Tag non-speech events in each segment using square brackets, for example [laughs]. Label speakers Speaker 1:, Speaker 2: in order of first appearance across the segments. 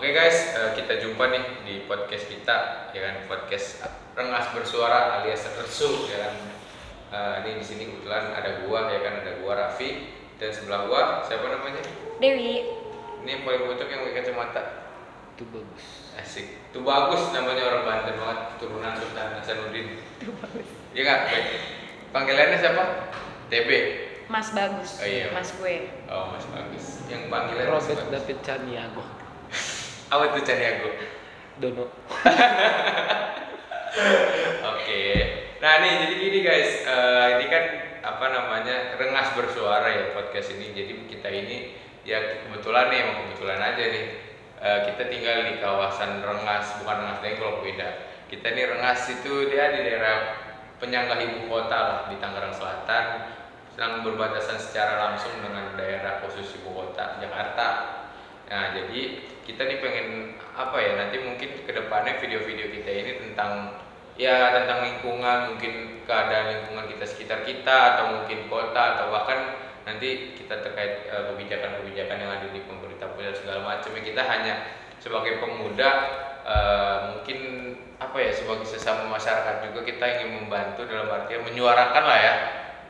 Speaker 1: Oke guys, eh, kita jumpa nih di podcast kita, ya kan podcast rengas bersuara alias resu, ya kan. Eh, ini di sini kebetulan ada gua, ya kan ada gua Raffi dan sebelah gua siapa namanya?
Speaker 2: Dewi
Speaker 1: Ini yang paling bocok yang pakai kacamata.
Speaker 3: itu bagus
Speaker 1: Asik. Itu bagus namanya orang Banten banget, turunan Sultan Hasanuddin. Iya kan? Baik. Panggilannya siapa? TB.
Speaker 2: Mas Bagus
Speaker 1: Oh, iya.
Speaker 2: Mas gue
Speaker 1: Oh, Mas Bagus. Yang panggilan Mas
Speaker 3: Robert
Speaker 1: Bagus.
Speaker 3: David Caniago
Speaker 1: Apa tuh Caniago?
Speaker 3: Dono [laughs]
Speaker 1: Oke. Nah nih jadi gini guys, Eh, ini kan apa namanya rengas bersuara ya podcast ini. Jadi kita ini ya kebetulan nih, emang kebetulan aja nih. Eh, kita tinggal di kawasan Rengas, bukan Rengas Dengklok beda. Kita nih Rengas itu dia di daerah penyangga ibu kota lah di Tangerang Selatan, sedang berbatasan secara langsung dengan daerah khusus ibu kota Jakarta. Nah, jadi kita nih pengen apa ya nanti mungkin ke depannya video-video kita ini tentang ya tentang lingkungan mungkin keadaan lingkungan kita sekitar kita atau mungkin kota atau bahkan nanti kita terkait eh, kebijakan-kebijakan yang ada di pemerintah pusat segala macam. Ya kita hanya sebagai pemuda eh, mungkin apa ya sebagai sesama masyarakat juga kita ingin membantu dalam artian menyuarakan lah ya.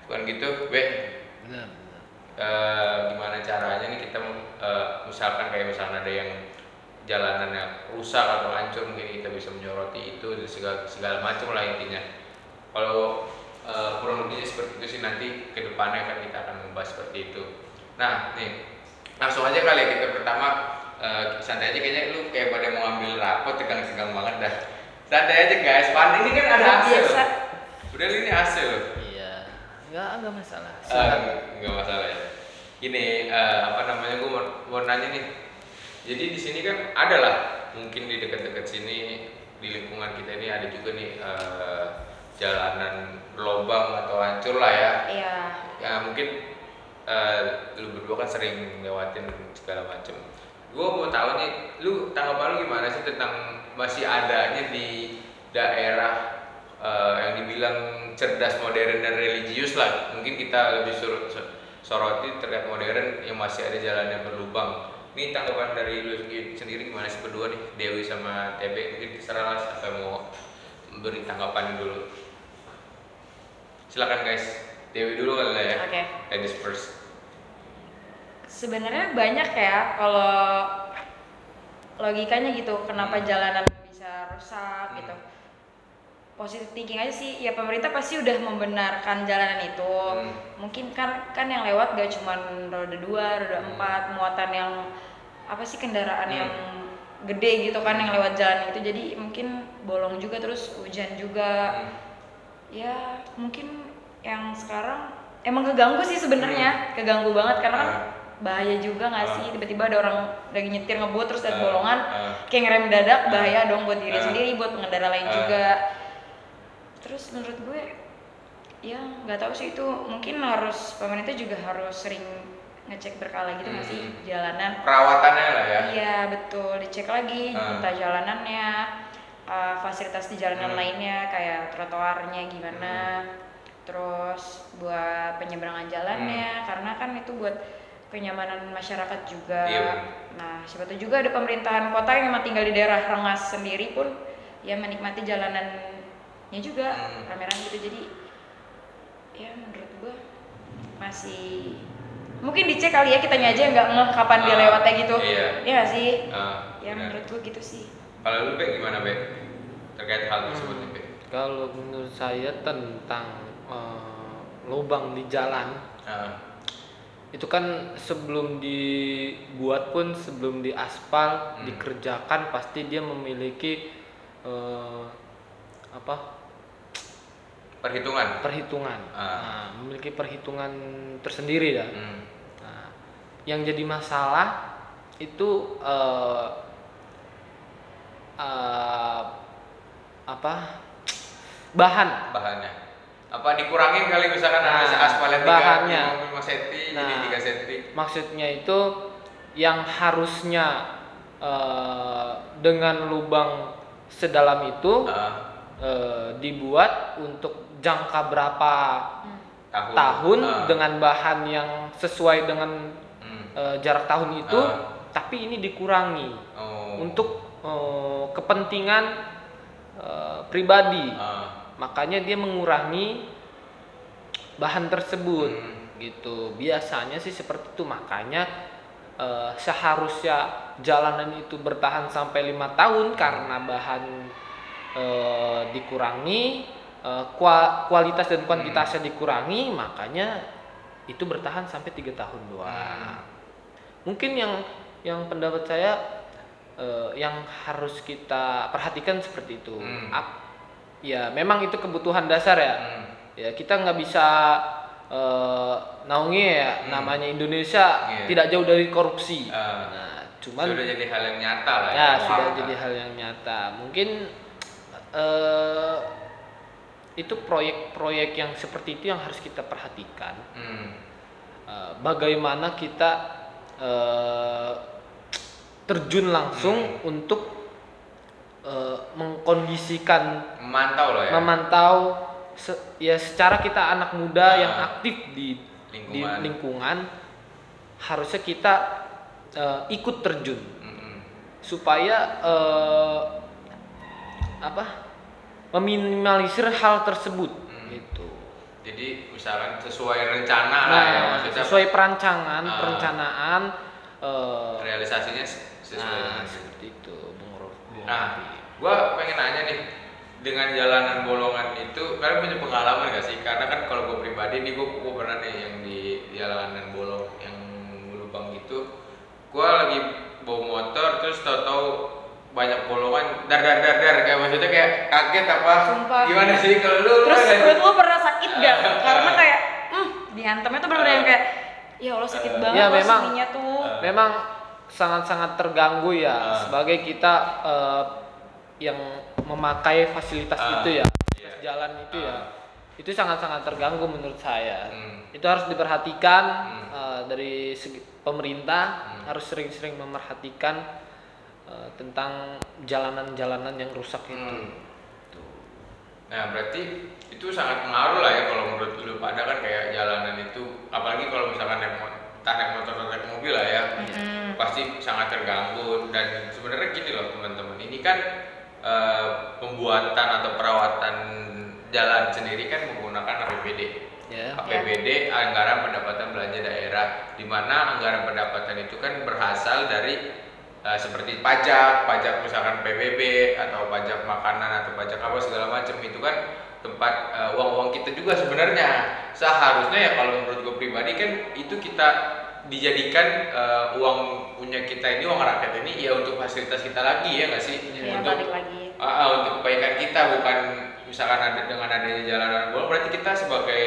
Speaker 1: Bukan gitu be?
Speaker 3: Benar
Speaker 1: eh, gimana caranya nih kita eh, misalkan kayak misalnya ada yang jalanannya rusak atau hancur mungkin kita bisa menyoroti itu dan segala, segala macam lah intinya. Kalau eh, kurang lebihnya seperti itu sih nanti ke depannya kan kita akan membahas seperti itu. Nah nih langsung aja kali ya kita pertama eh, santai aja kayaknya. Lu kayak pada mau ambil rapot tegang-tegang banget dah. Santai aja guys. Pan ini kan ada hasil
Speaker 2: biasa.
Speaker 1: udah ini hasil loh.
Speaker 3: Iya. Nggak nggak masalah. Silakan.
Speaker 1: nggak masalah ya. Gini, eh, apa namanya gue mau, mau nanya nih. Jadi di sini kan ada lah, mungkin di dekat-dekat sini di lingkungan kita ini ada juga nih eh, jalanan berlobang atau hancur lah ya.
Speaker 2: Iya
Speaker 1: Ya mungkin eh, lu berdua kan sering lewatin segala macem. Gue mau tahu nih, lu tanggapan lu gimana sih tentang masih adanya di daerah eh, yang dibilang cerdas, modern dan religius lah. Mungkin kita lebih so- soroti terkait modern yang masih ada jalan yang berlubang. Ini tanggapan dari lu sendiri gimana sih berdua nih, Dewi sama TB? Mungkin terserah lah siapa mau beri tanggapan dulu. Silakan guys, Dewi dulu kali lah ya.
Speaker 2: Oke
Speaker 1: Ladies first.
Speaker 2: Sebenarnya banyak ya kalau logikanya gitu kenapa
Speaker 1: Hmm.
Speaker 2: jalanan bisa rusak
Speaker 1: Hmm.
Speaker 2: gitu positif thinking aja sih. Ya pemerintah pasti udah membenarkan jalanan itu.
Speaker 1: Hmm.
Speaker 2: mungkin kan kan yang lewat gak cuman roda dua roda
Speaker 1: Hmm.
Speaker 2: empat muatan yang apa sih kendaraan
Speaker 1: Hmm.
Speaker 2: yang gede gitu kan yang lewat jalan itu. Jadi mungkin bolong juga terus hujan juga.
Speaker 1: Hmm.
Speaker 2: ya mungkin yang sekarang emang keganggu sih sebenarnya. Keganggu banget karena kan
Speaker 1: Ah.
Speaker 2: bahaya juga nggak
Speaker 1: Ah.
Speaker 2: sih? Tiba-tiba ada orang lagi nyetir ngebut terus ada
Speaker 1: Ah,
Speaker 2: bolongan kayak ngerem dadak bahaya dong buat diri sendiri buat pengendara lain juga terus menurut gue ya nggak tahu sih itu mungkin harus pemerintah juga harus sering ngecek berkala gitu
Speaker 1: Hmm.
Speaker 2: jalanan
Speaker 1: Perawatannya lah ya.
Speaker 2: Iya betul dicek lagi
Speaker 1: Ah.
Speaker 2: entah jalanannya, uh, fasilitas di jalanan
Speaker 1: Hmm.
Speaker 2: lainnya kayak trotoarnya gimana, terus buat penyeberangan jalannya karena kan itu buat kenyamanan masyarakat juga.
Speaker 1: Hmm. Iya.
Speaker 2: Nah siapa tahu juga ada pemerintahan kota yang memang tinggal di daerah Rengas sendiri pun ya menikmati jalanannya juga
Speaker 1: Hmm.
Speaker 2: rame-rame gitu jadi ya menurut gua masih mungkin dicek kali ya kitanya aja nggak ngeh kapan dia
Speaker 1: Ah,
Speaker 2: lewatnya gitu
Speaker 1: iya.
Speaker 2: ya nggak sih
Speaker 1: Ah,
Speaker 2: ya
Speaker 1: benar.
Speaker 2: menurut gua gitu sih
Speaker 1: Kalau lu Be gimana Be? Terkait hal tersebut nih Be.
Speaker 3: kalau menurut saya tentang eh, lubang di jalan
Speaker 1: Ah,
Speaker 3: itu kan sebelum dibuat pun sebelum diaspal
Speaker 1: Hmm.
Speaker 3: dikerjakan pasti dia memiliki eh, apa
Speaker 1: perhitungan.
Speaker 3: perhitungan
Speaker 1: Ah.
Speaker 3: Nah, memiliki perhitungan tersendiri ya
Speaker 1: Hmm.
Speaker 3: Nah, yang jadi masalah itu eh, eh, apa bahan
Speaker 1: Bahannya. Apa dikurangin kali misalkan ada
Speaker 3: Nah,
Speaker 1: aspalnya
Speaker 3: bahannya.
Speaker 1: 5 cm jadi
Speaker 3: Nah.
Speaker 1: 3 cm.
Speaker 3: maksudnya itu yang harusnya eh, dengan lubang sedalam itu
Speaker 1: Ah,
Speaker 3: eh, dibuat untuk jangka berapa
Speaker 1: tahun.
Speaker 3: tahun
Speaker 1: Ah.
Speaker 3: dengan bahan yang sesuai dengan
Speaker 1: Hmm.
Speaker 3: eh, jarak tahun itu
Speaker 1: Ah.
Speaker 3: tapi ini dikurangi
Speaker 1: Oh.
Speaker 3: untuk eh, kepentingan eh, pribadi.
Speaker 1: Ah.
Speaker 3: Makanya dia mengurangi bahan tersebut
Speaker 1: Hmm.
Speaker 3: gitu. Biasanya sih seperti itu makanya eh, seharusnya jalanan itu bertahan sampai lima tahun karena bahan eh, dikurangi, kualitas dan kuantitasnya dikurangi, makanya itu bertahan sampai tiga tahun doang. Mungkin yang yang pendapat saya eh, yang harus kita perhatikan seperti itu.
Speaker 1: Hmm.
Speaker 3: Ap- ya memang itu kebutuhan dasar ya.
Speaker 1: Hmm.
Speaker 3: Ya kita nggak bisa eh, naungi ya
Speaker 1: Hmm.
Speaker 3: namanya Indonesia
Speaker 1: Iya.
Speaker 3: tidak jauh dari korupsi.
Speaker 1: Ah.
Speaker 3: Nah, cuman
Speaker 1: sudah jadi hal yang nyata lah
Speaker 3: ya sudah
Speaker 1: Ah.
Speaker 3: jadi hal yang nyata. Mungkin eh itu proyek-proyek yang seperti itu yang harus kita perhatikan.
Speaker 1: Hmm.
Speaker 3: Eh, bagaimana kita eh, terjun langsung
Speaker 1: Hmm.
Speaker 3: untuk eh, mengkondisikan
Speaker 1: memantau lah ya
Speaker 3: memantau se- ya secara kita anak muda
Speaker 1: Ah.
Speaker 3: yang aktif di di
Speaker 1: Lingkungan.
Speaker 3: lingkungan harusnya kita eh, ikut terjun
Speaker 1: Mm-mm.
Speaker 3: supaya eh, apa meminimalisir hal tersebut
Speaker 1: Hmm.
Speaker 3: gitu.
Speaker 1: jadi misalkan sesuai rencana lah
Speaker 3: Nah,
Speaker 1: ya maksudnya
Speaker 3: sesuai perancangan,
Speaker 1: Ah.
Speaker 3: perencanaan eh,
Speaker 1: realisasinya sesuai
Speaker 3: nah,
Speaker 1: itu.
Speaker 3: seperti itu, Bung Rof.
Speaker 1: Nah, gua pengen nanya nih dengan jalanan bolongan itu kalian punya pengalaman gak sih? Karena kan kalau gue pribadi nih gue gue pernah nih yang di jalanan bolong yang lubang gitu, gua lagi bawa motor terus tau-tau banyak bolongan dar dar dar dar kayak maksudnya kayak kaget apa?
Speaker 2: Sumpah.
Speaker 1: Gimana sih kalau lu?
Speaker 2: Terus
Speaker 1: nggak
Speaker 2: perut lu pernah sakit gak? [laughs] Karena kayak, hmm, dihantamnya tuh bener-bener yang kayak, ya Allah sakit
Speaker 1: Ah.
Speaker 2: banget
Speaker 3: Ya, memang.
Speaker 2: tuh.
Speaker 1: Ah.
Speaker 3: memang sangat-sangat terganggu ya
Speaker 1: Ah.
Speaker 3: sebagai kita eh, yang memakai fasilitas
Speaker 1: Ah.
Speaker 3: itu ya,
Speaker 1: Iya.
Speaker 3: jalan itu ya.
Speaker 1: Ah.
Speaker 3: Itu sangat-sangat terganggu menurut saya.
Speaker 1: Hmm.
Speaker 3: Itu harus diperhatikan
Speaker 1: Hmm.
Speaker 3: eh, dari segi pemerintah
Speaker 1: Hmm.
Speaker 3: harus sering-sering memerhatikan eh, tentang jalanan-jalanan yang rusak itu.
Speaker 1: Hmm. Nah berarti itu sangat pengaruh lah ya kalau menurut lu pada kan kayak jalanan itu apalagi kalau misalkan naik motor, entah naik motor atau naik mobil lah ya
Speaker 2: Mm-mm.
Speaker 1: pasti sangat terganggu dan sebenarnya gini loh teman-teman ini kan eh, pembuatan atau perawatan jalan sendiri kan menggunakan APBD
Speaker 3: Ya.
Speaker 1: APBD anggaran pendapatan belanja daerah di mana anggaran pendapatan itu kan berasal dari eh, seperti pajak, pajak misalkan PBB atau pajak makanan atau pajak apa segala macam itu kan tempat eh, uang-uang kita juga sebenarnya seharusnya ya kalau menurut gue pribadi kan itu kita dijadikan eh, uang punya kita ini uang rakyat ini ya untuk fasilitas kita lagi ya nggak sih
Speaker 2: Ya,
Speaker 1: untuk
Speaker 2: lagi.
Speaker 1: Ah, untuk kebaikan kita bukan misalkan ada dengan adanya jalanan bolong berarti kita sebagai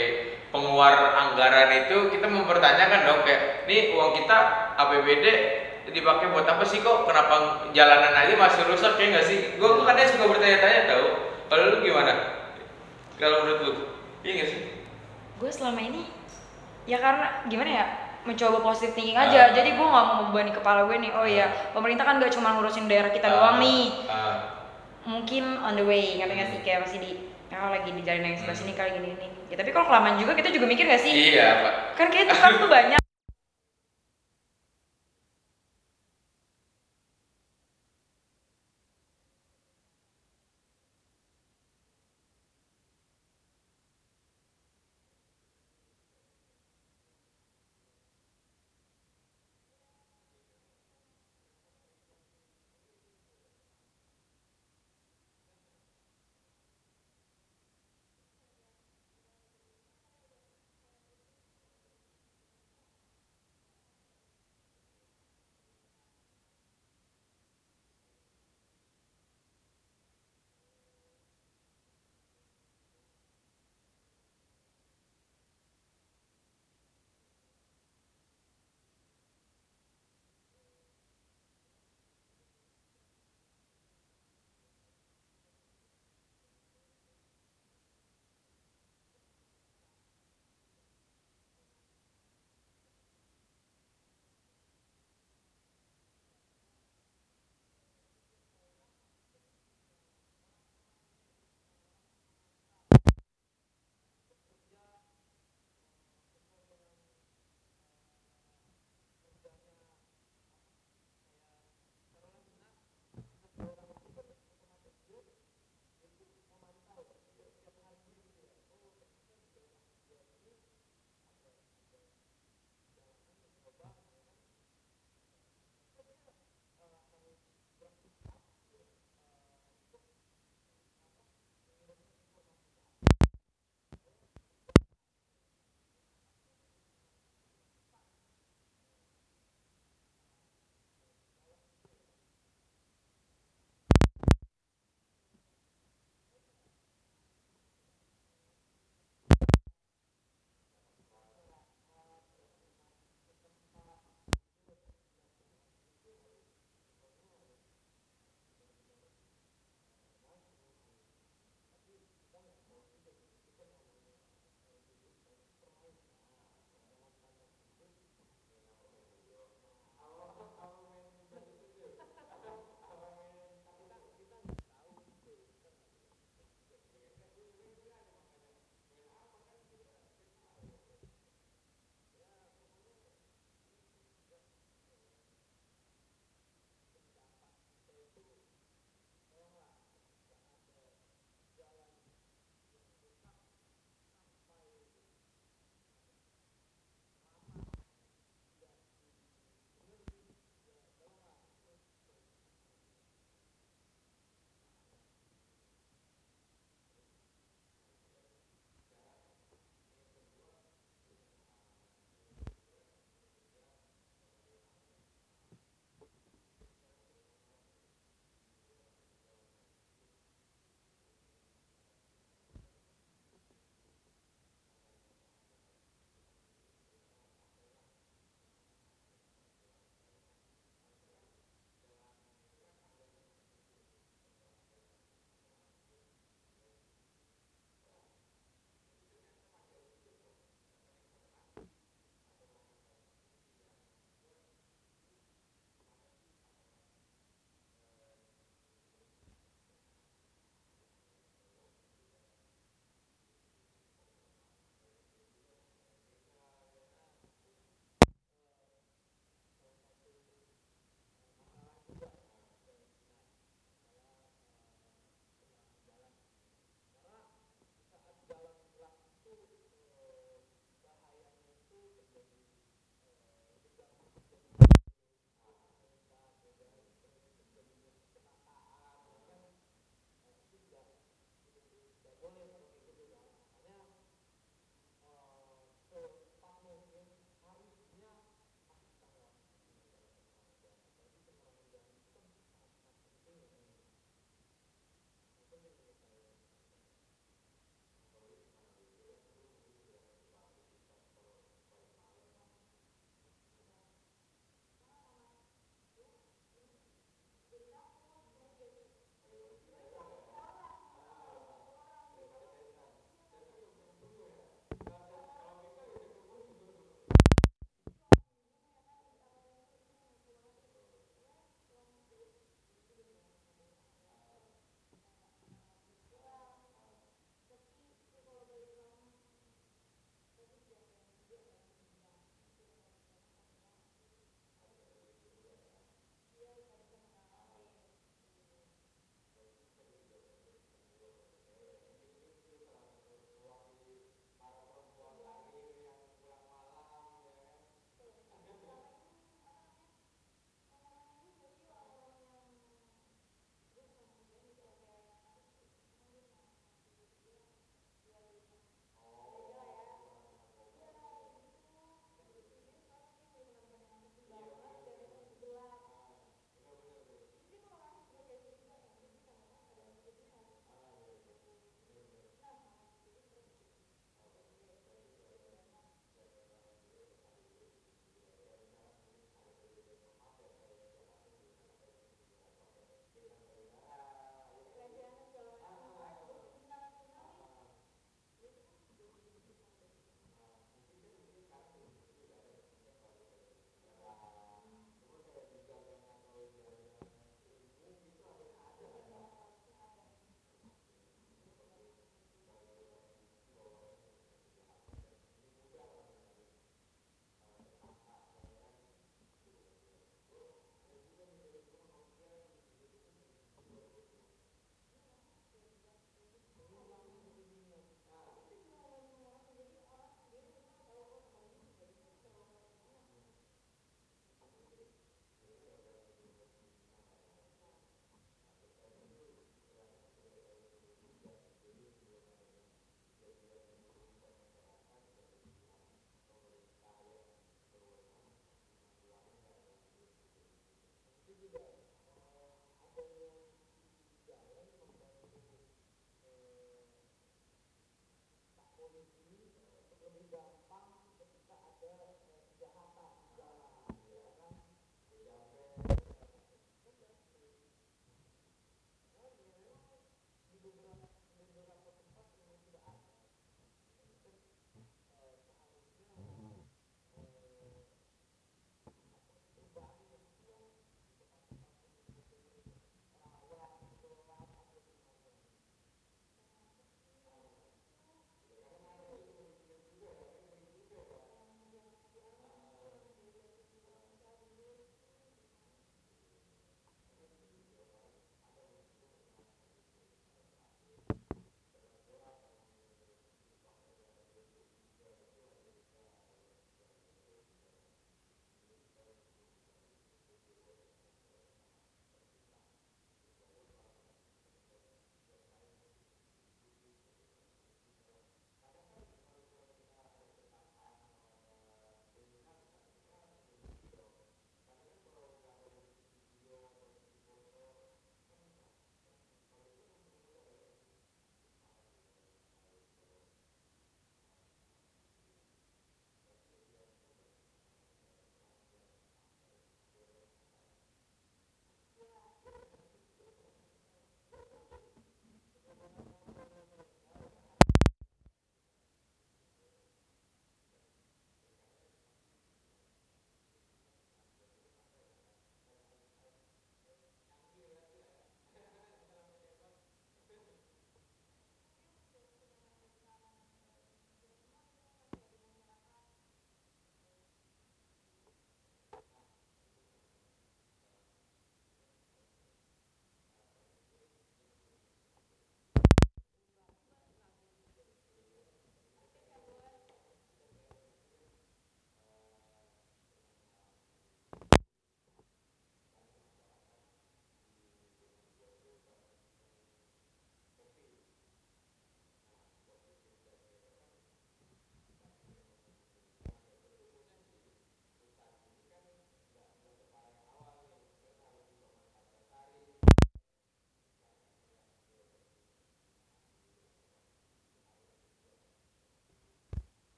Speaker 1: pengeluar anggaran itu kita mempertanyakan dong kayak nih uang kita APBD dipakai buat apa sih kok kenapa jalanan aja masih rusak ya nggak sih gue gue kadang suka bertanya-tanya tau kalau lu gimana kalau menurut lu iya nggak sih
Speaker 2: Gue selama ini, ya karena gimana ya, mencoba positive thinking aja.
Speaker 1: Ah.
Speaker 2: Jadi gue nggak mau membebani kepala gue nih. Oh iya, pemerintah kan gak cuma ngurusin daerah kita
Speaker 1: Ah,
Speaker 2: doang nih.
Speaker 1: ah,
Speaker 2: Mungkin on the way, ngerti gak sih? Kayak masih di oh, lagi di jalan yang sebelah
Speaker 1: Hmm.
Speaker 2: sini kali gini gini. Ya tapi kalau kelamaan juga kita juga mikir gak sih?
Speaker 1: iya pak
Speaker 2: Kan kayak tukang tuh banyak.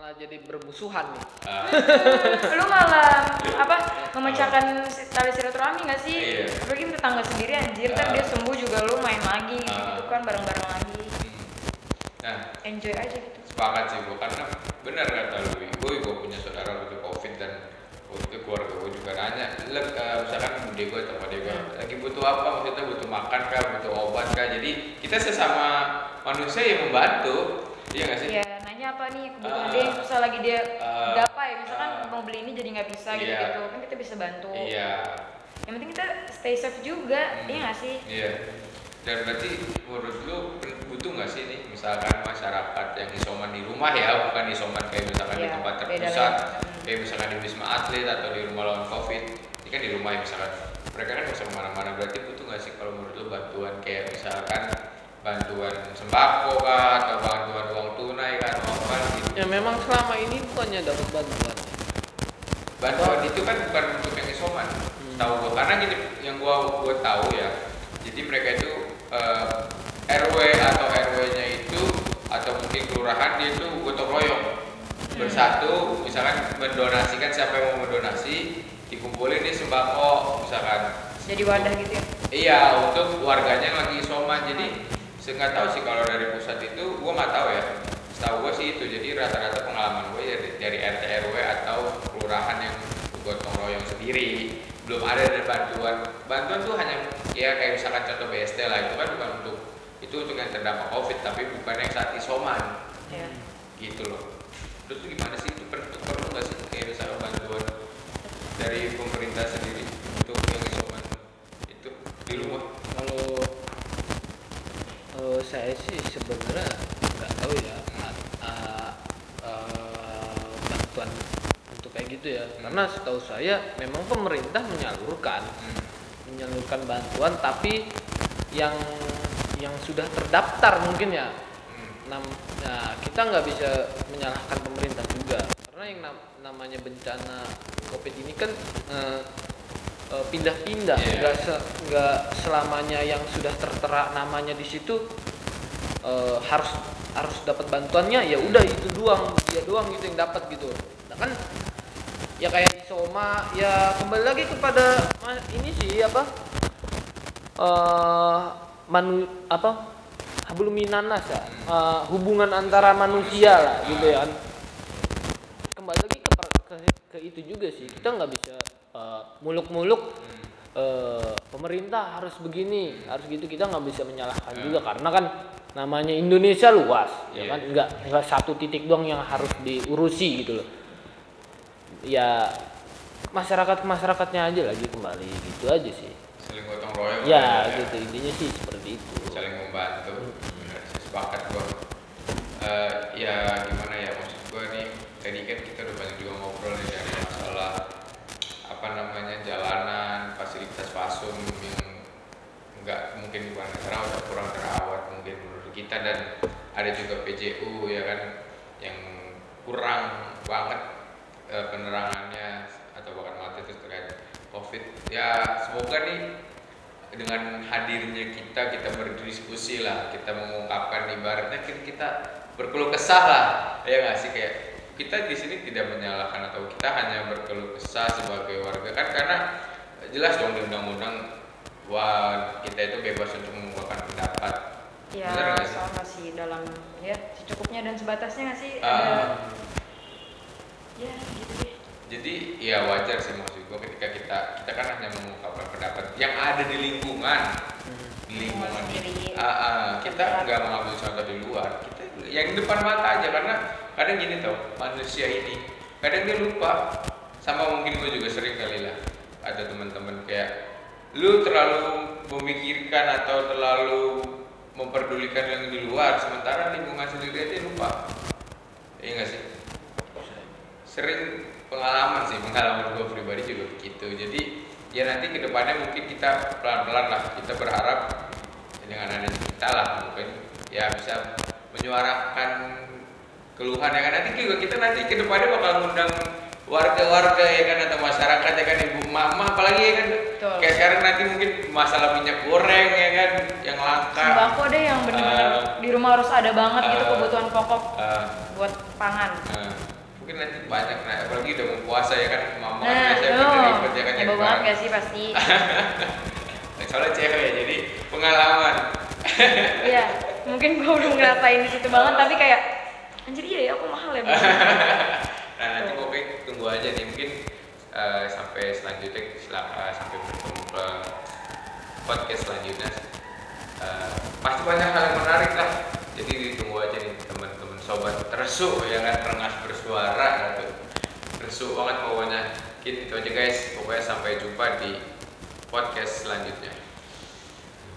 Speaker 3: Malah jadi bermusuhan nih.
Speaker 1: Ah,
Speaker 2: lu malah apa memecahkan si- tali silaturahmi nggak sih?
Speaker 1: Iya.
Speaker 2: apalagi tetangga sendiri anjir
Speaker 1: Ah.
Speaker 2: dia sembuh juga lu main lagi gitu,
Speaker 1: Ah.
Speaker 2: kan bareng-bareng lagi.
Speaker 1: Hmm. Nah,
Speaker 2: enjoy aja gitu.
Speaker 1: Sepakat sih gue karena benar kata lu gue gue punya saudara waktu covid dan waktu keluarga gue juga nanya "Lek, eh, misalkan bude gue atau ade gue
Speaker 2: Hmm.
Speaker 1: lagi butuh apa? Maksudnya butuh makan kah? Butuh obat kah? Jadi kita sesama manusia yang membantu iya gak sih?
Speaker 2: Ya apa nih kebutuhan
Speaker 1: Ah.
Speaker 2: dia yang susah lagi dia
Speaker 1: Ah.
Speaker 2: gapai misalkan
Speaker 1: Ah.
Speaker 2: mau beli ini jadi nggak bisa gitu
Speaker 1: Iya.
Speaker 2: gitu kan kita bisa bantu
Speaker 1: iya
Speaker 2: yang penting kita stay safe juga
Speaker 1: Hmm.
Speaker 2: iya nggak sih
Speaker 1: iya dan berarti menurut lu butuh nggak sih nih misalkan masyarakat yang isoman di rumah ya bukan isoman kayak misalkan di
Speaker 2: Iya,
Speaker 1: tempat terpusat
Speaker 2: lagi. Hmm.
Speaker 1: kayak misalkan di wisma atlet atau di rumah lawan covid ini kan di rumah ya misalkan mereka kan bisa ke mana-mana berarti butuh nggak sih kalau menurut lu bantuan kayak misalkan bantuan sembako kah atau bantuan uang tunai kan apa gitu.
Speaker 3: Ya memang selama ini bukannya dapat bantuan.
Speaker 1: Bantuan itu kan bukan untuk yang isoman. Tahu gua karena gini yang gua gua tahu ya jadi mereka itu eh, RW atau RW-nya itu atau mungkin kelurahan dia itu gotong royong. Bersatu misalkan mendonasikan siapa yang mau mendonasi dikumpulin nih sembako misalkan.
Speaker 2: Jadi wadah gitu ya?
Speaker 1: Iya untuk warganya yang lagi isoman jadi saya nggak tahu sih kalau dari pusat itu gua nggak tahu ya. Setahu gua sih itu jadi rata-rata pengalaman gue dari, dari RT RW atau kelurahan yang gotong royong sendiri. Belum ada dari bantuan. Bantuan tuh hanya ya kayak misalkan contoh BST lah itu kan bukan untuk itu untuk yang terdampak covid tapi bukan yang saat isoman.
Speaker 2: Ya
Speaker 1: gitu loh. Terus tuh gimana sih? Itu perlu perlu nggak sih? Kayak misalkan bantuan dari pemerintah sendiri untuk yang isoman itu di rumah
Speaker 3: kalau eh, saya sih sebenarnya nggak tahu ya a- a- eh, bantuan untuk kayak gitu ya
Speaker 1: Hmm.
Speaker 3: karena setahu saya memang pemerintah menyalurkan
Speaker 1: Hmm.
Speaker 3: menyalurkan bantuan tapi yang yang sudah terdaftar mungkin ya
Speaker 1: Hmm.
Speaker 3: Nah, kita nggak bisa menyalahkan pemerintah juga karena yang nam- namanya bencana covid ini kan eh, pindah-pindah
Speaker 1: Iya.
Speaker 3: nggak se- nggak selamanya yang sudah tertera namanya di situ eh, harus harus dapat bantuannya ya udah itu doang dia doang gitu yang dapat gitu. Nah kan ya kayak isoma ya kembali lagi kepada ini sih apa eh manu apa hablum minanas ya Eh, hubungan antara manusia lah gitu ya kan. Kembali lagi ke, ke, ke itu juga sih kita nggak bisa muluk-muluk eh, pemerintah harus begini harus gitu kita nggak bisa menyalahkan
Speaker 1: Ya.
Speaker 3: juga karena kan namanya Indonesia luas ya
Speaker 1: Iya.
Speaker 3: kan? Nggak nggak satu titik doang yang harus diurusi gitu loh. Ya masyarakat masyarakatnya aja lagi kembali gitu aja sih.
Speaker 1: Saling gotong royong
Speaker 3: ya
Speaker 1: lah
Speaker 3: gitu. Intinya sih seperti itu.
Speaker 1: Saling membantu. Benar sih, sepakat gua Eh, ya gimana ya? Maksud gua nih tadi kan kita udah banyak juga ngobrol nih dari masalah apa namanya jalanan fasilitas fasum yang nggak mungkin bukan terawat kurang terawat mungkin menurut kita dan ada juga PJU ya kan yang kurang banget eh, penerangannya atau bahkan itu terkait covid. Ya semoga nih dengan hadirnya kita kita berdiskusi lah kita mengungkapkan ibaratnya kita, kita berkeluh kesah lah ya nggak sih? Kayak kita di sini tidak menyalahkan atau kita hanya berkeluh kesah sebagai warga kan karena jelas dong di undang-undang wah kita itu bebas untuk pendapat
Speaker 2: ya
Speaker 1: Bener nggak sih?
Speaker 2: sama sih dalam ya secukupnya dan sebatasnya nggak sih?
Speaker 1: Ah.
Speaker 2: ada ya gitu deh.
Speaker 1: jadi ya wajar sih maksud gue ketika kita kita kan hanya mengungkapkan pendapat yang ada di lingkungan. Di lingkungan
Speaker 2: Sendiri.
Speaker 1: Ah, ah, kita nggak mengambil contoh di luar. Kita yang depan mata aja karena kadang gini tau manusia ini kadang dia lupa. Sama mungkin gue juga sering kali lah ada teman-teman kayak lu terlalu memikirkan atau terlalu memperdulikan yang di luar sementara lingkungan sendiri aja lupa. Iya nggak sih? Sering pengalaman sih pengalaman gue pribadi juga begitu. Jadi ya nanti ke depannya mungkin kita pelan-pelan lah kita berharap dengan adanya kita lah mungkin ya bisa menyuarakan keluhan ya kan nanti juga kita nanti ke depannya bakal ngundang warga-warga ya kan atau masyarakat ya kan ibu mama apalagi ya kan
Speaker 2: Betul.
Speaker 1: kayak sekarang nanti mungkin masalah minyak goreng ya kan yang langka
Speaker 2: sembako deh yang benar-benar
Speaker 1: Ah.
Speaker 2: di rumah harus ada banget gitu
Speaker 1: Ah.
Speaker 2: kebutuhan pokok
Speaker 1: Ah,
Speaker 2: buat pangan
Speaker 1: ah. mungkin nanti banyak nah apalagi udah mau puasa ya kan mama kan
Speaker 2: Nah,
Speaker 1: biasanya
Speaker 2: oh,
Speaker 1: pada ribet ya kan nyari
Speaker 2: banget gak sih pasti? [laughs]
Speaker 1: soalnya cewek ya, jadi pengalaman [laughs]
Speaker 2: Iya, mungkin gue belum ngerasain di situ banget, tapi kayak anjir iya ya aku mahal ya. [laughs] Bang."
Speaker 1: nah nanti pokoknya tunggu aja nih mungkin eh, sampai selanjutnya sel- eh, sampai bertemu ke podcast selanjutnya. Eh, pasti banyak hal yang menarik lah. Jadi ditunggu aja nih teman-teman sobat. Tersu ya kan rengas bersuara gitu tersu banget pokoknya. Gitu, itu aja guys. Pokoknya sampai jumpa di podcast selanjutnya